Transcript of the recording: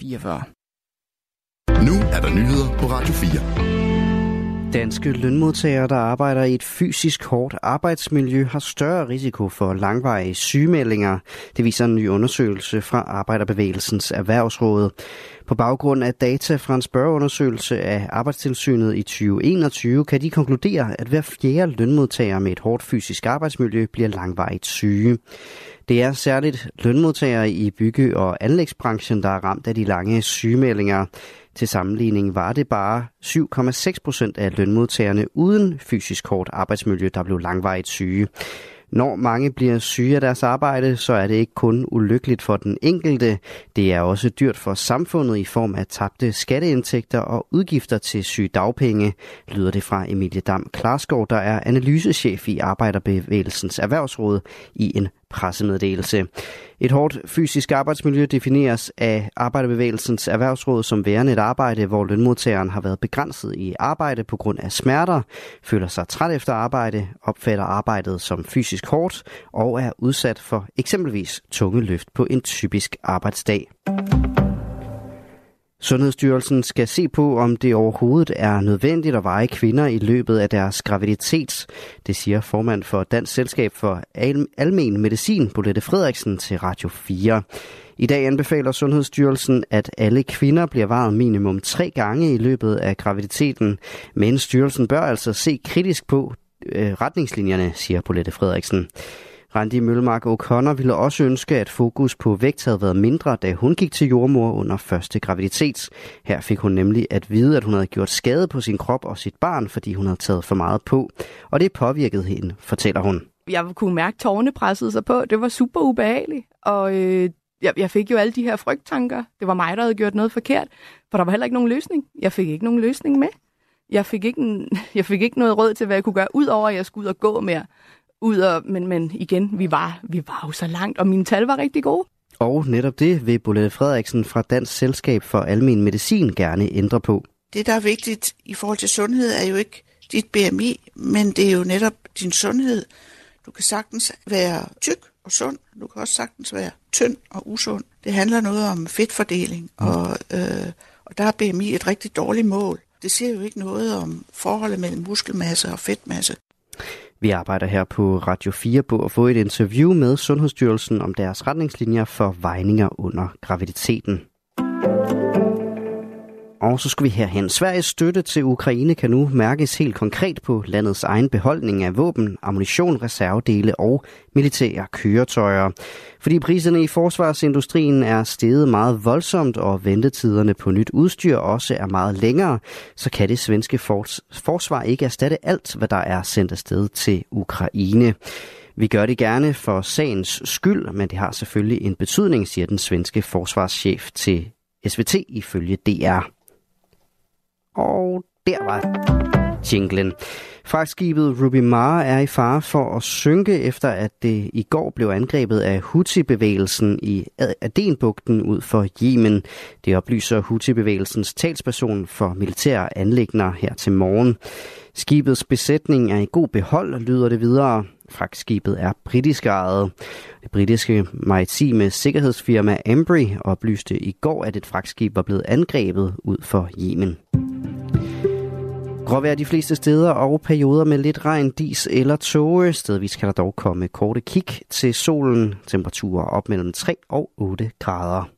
44. Nu er der nyheder på Radio 4. Danske lønmodtagere, der arbejder i et fysisk hårdt arbejdsmiljø, har større risiko for langvarige sygemeldinger. Det viser en ny undersøgelse fra Arbejderbevægelsens Erhvervsråd. På baggrund af data fra en spørgeundersøgelse af Arbejdstilsynet i 2021, kan de konkludere, at hver fjerde lønmodtager med et hårdt fysisk arbejdsmiljø bliver langvarigt syge. Det er særligt lønmodtagere i bygge- og anlægsbranchen, der er ramt af de lange sygemeldinger. Til sammenligning var det bare 7,6 procent af lønmodtagerne uden fysisk hårdt arbejdsmiljø, der blev langvarigt syge. Når mange bliver syge af deres arbejde, så er det ikke kun ulykkeligt for den enkelte. Det er også dyrt for samfundet i form af tabte skatteindtægter og udgifter til sygedagpenge, lyder det fra Emilie Dam Klarskov, der er analysechef i Arbejderbevægelsens Erhvervsråd i en pressemeddelelse. Et hårdt fysisk arbejdsmiljø defineres af Arbejderbevægelsens Erhvervsråd som værende et arbejde, hvor lønmodtageren har været begrænset i arbejde på grund af smerter, føler sig træt efter arbejde, opfatter arbejdet som fysisk hårdt og er udsat for eksempelvis tunge løft på en typisk arbejdsdag. Sundhedsstyrelsen skal se på, om det overhovedet er nødvendigt at veje kvinder i løbet af deres graviditet. Det siger formand for Dansk Selskab for Almen Medicin, Bolette Frederiksen, til Radio 4. I dag anbefaler Sundhedsstyrelsen, at alle kvinder bliver varet minimum tre gange i løbet af graviditeten, men styrelsen bør altså se kritisk på øh, retningslinjerne, siger Bolette Frederiksen. Randi Møllemark O'Connor ville også ønske, at fokus på vægt havde været mindre, da hun gik til jordmor under første graviditet. Her fik hun nemlig at vide, at hun havde gjort skade på sin krop og sit barn, fordi hun havde taget for meget på. Og det påvirkede hende, fortæller hun. Jeg kunne mærke, at tårne pressede sig på. Det var super ubehageligt. Og øh, jeg, jeg fik jo alle de her frygttanker. Det var mig, der havde gjort noget forkert. For der var heller ikke nogen løsning. Jeg fik ikke nogen løsning med. Jeg fik ikke, en, jeg fik ikke noget råd til, hvad jeg kunne gøre, udover at jeg skulle ud og gå mere ud og, men, men igen, vi var, vi var jo så langt, og mine tal var rigtig gode. Og netop det vil Bolette Frederiksen fra Dansk Selskab for Almen Medicin gerne ændre på. Det, der er vigtigt i forhold til sundhed, er jo ikke dit BMI, men det er jo netop din sundhed. Du kan sagtens være tyk og sund, du kan også sagtens være tynd og usund. Det handler noget om fedtfordeling, mm. og, øh, og der er BMI et rigtig dårligt mål. Det siger jo ikke noget om forholdet mellem muskelmasse og fedtmasse. Vi arbejder her på Radio 4 på at få et interview med Sundhedsstyrelsen om deres retningslinjer for vejninger under graviditeten. Og så skal vi herhen. Sveriges støtte til Ukraine kan nu mærkes helt konkret på landets egen beholdning af våben, ammunition, reservedele og militære køretøjer. Fordi priserne i forsvarsindustrien er steget meget voldsomt, og ventetiderne på nyt udstyr også er meget længere, så kan det svenske forsvar ikke erstatte alt, hvad der er sendt afsted til Ukraine. Vi gør det gerne for sagens skyld, men det har selvfølgelig en betydning, siger den svenske forsvarschef til SVT ifølge DR. Og der var jinglen. Fragtskibet Ruby Mara er i fare for at synke, efter at det i går blev angrebet af Houthi-bevægelsen i Adenbugten ud for Yemen. Det oplyser Houthi-bevægelsens talsperson for militære anlægner her til morgen. Skibets besætning er i god behold, lyder det videre. Fragtskibet er britisk ejet. Det britiske maritime sikkerhedsfirma Embry oplyste i går, at et fragtskib var blevet angrebet ud for Yemen. Gråvejr de fleste steder og perioder med lidt regn, dis eller tåge. Stedvis kan der dog komme korte kig til solen. Temperaturer op mellem 3 og 8 grader.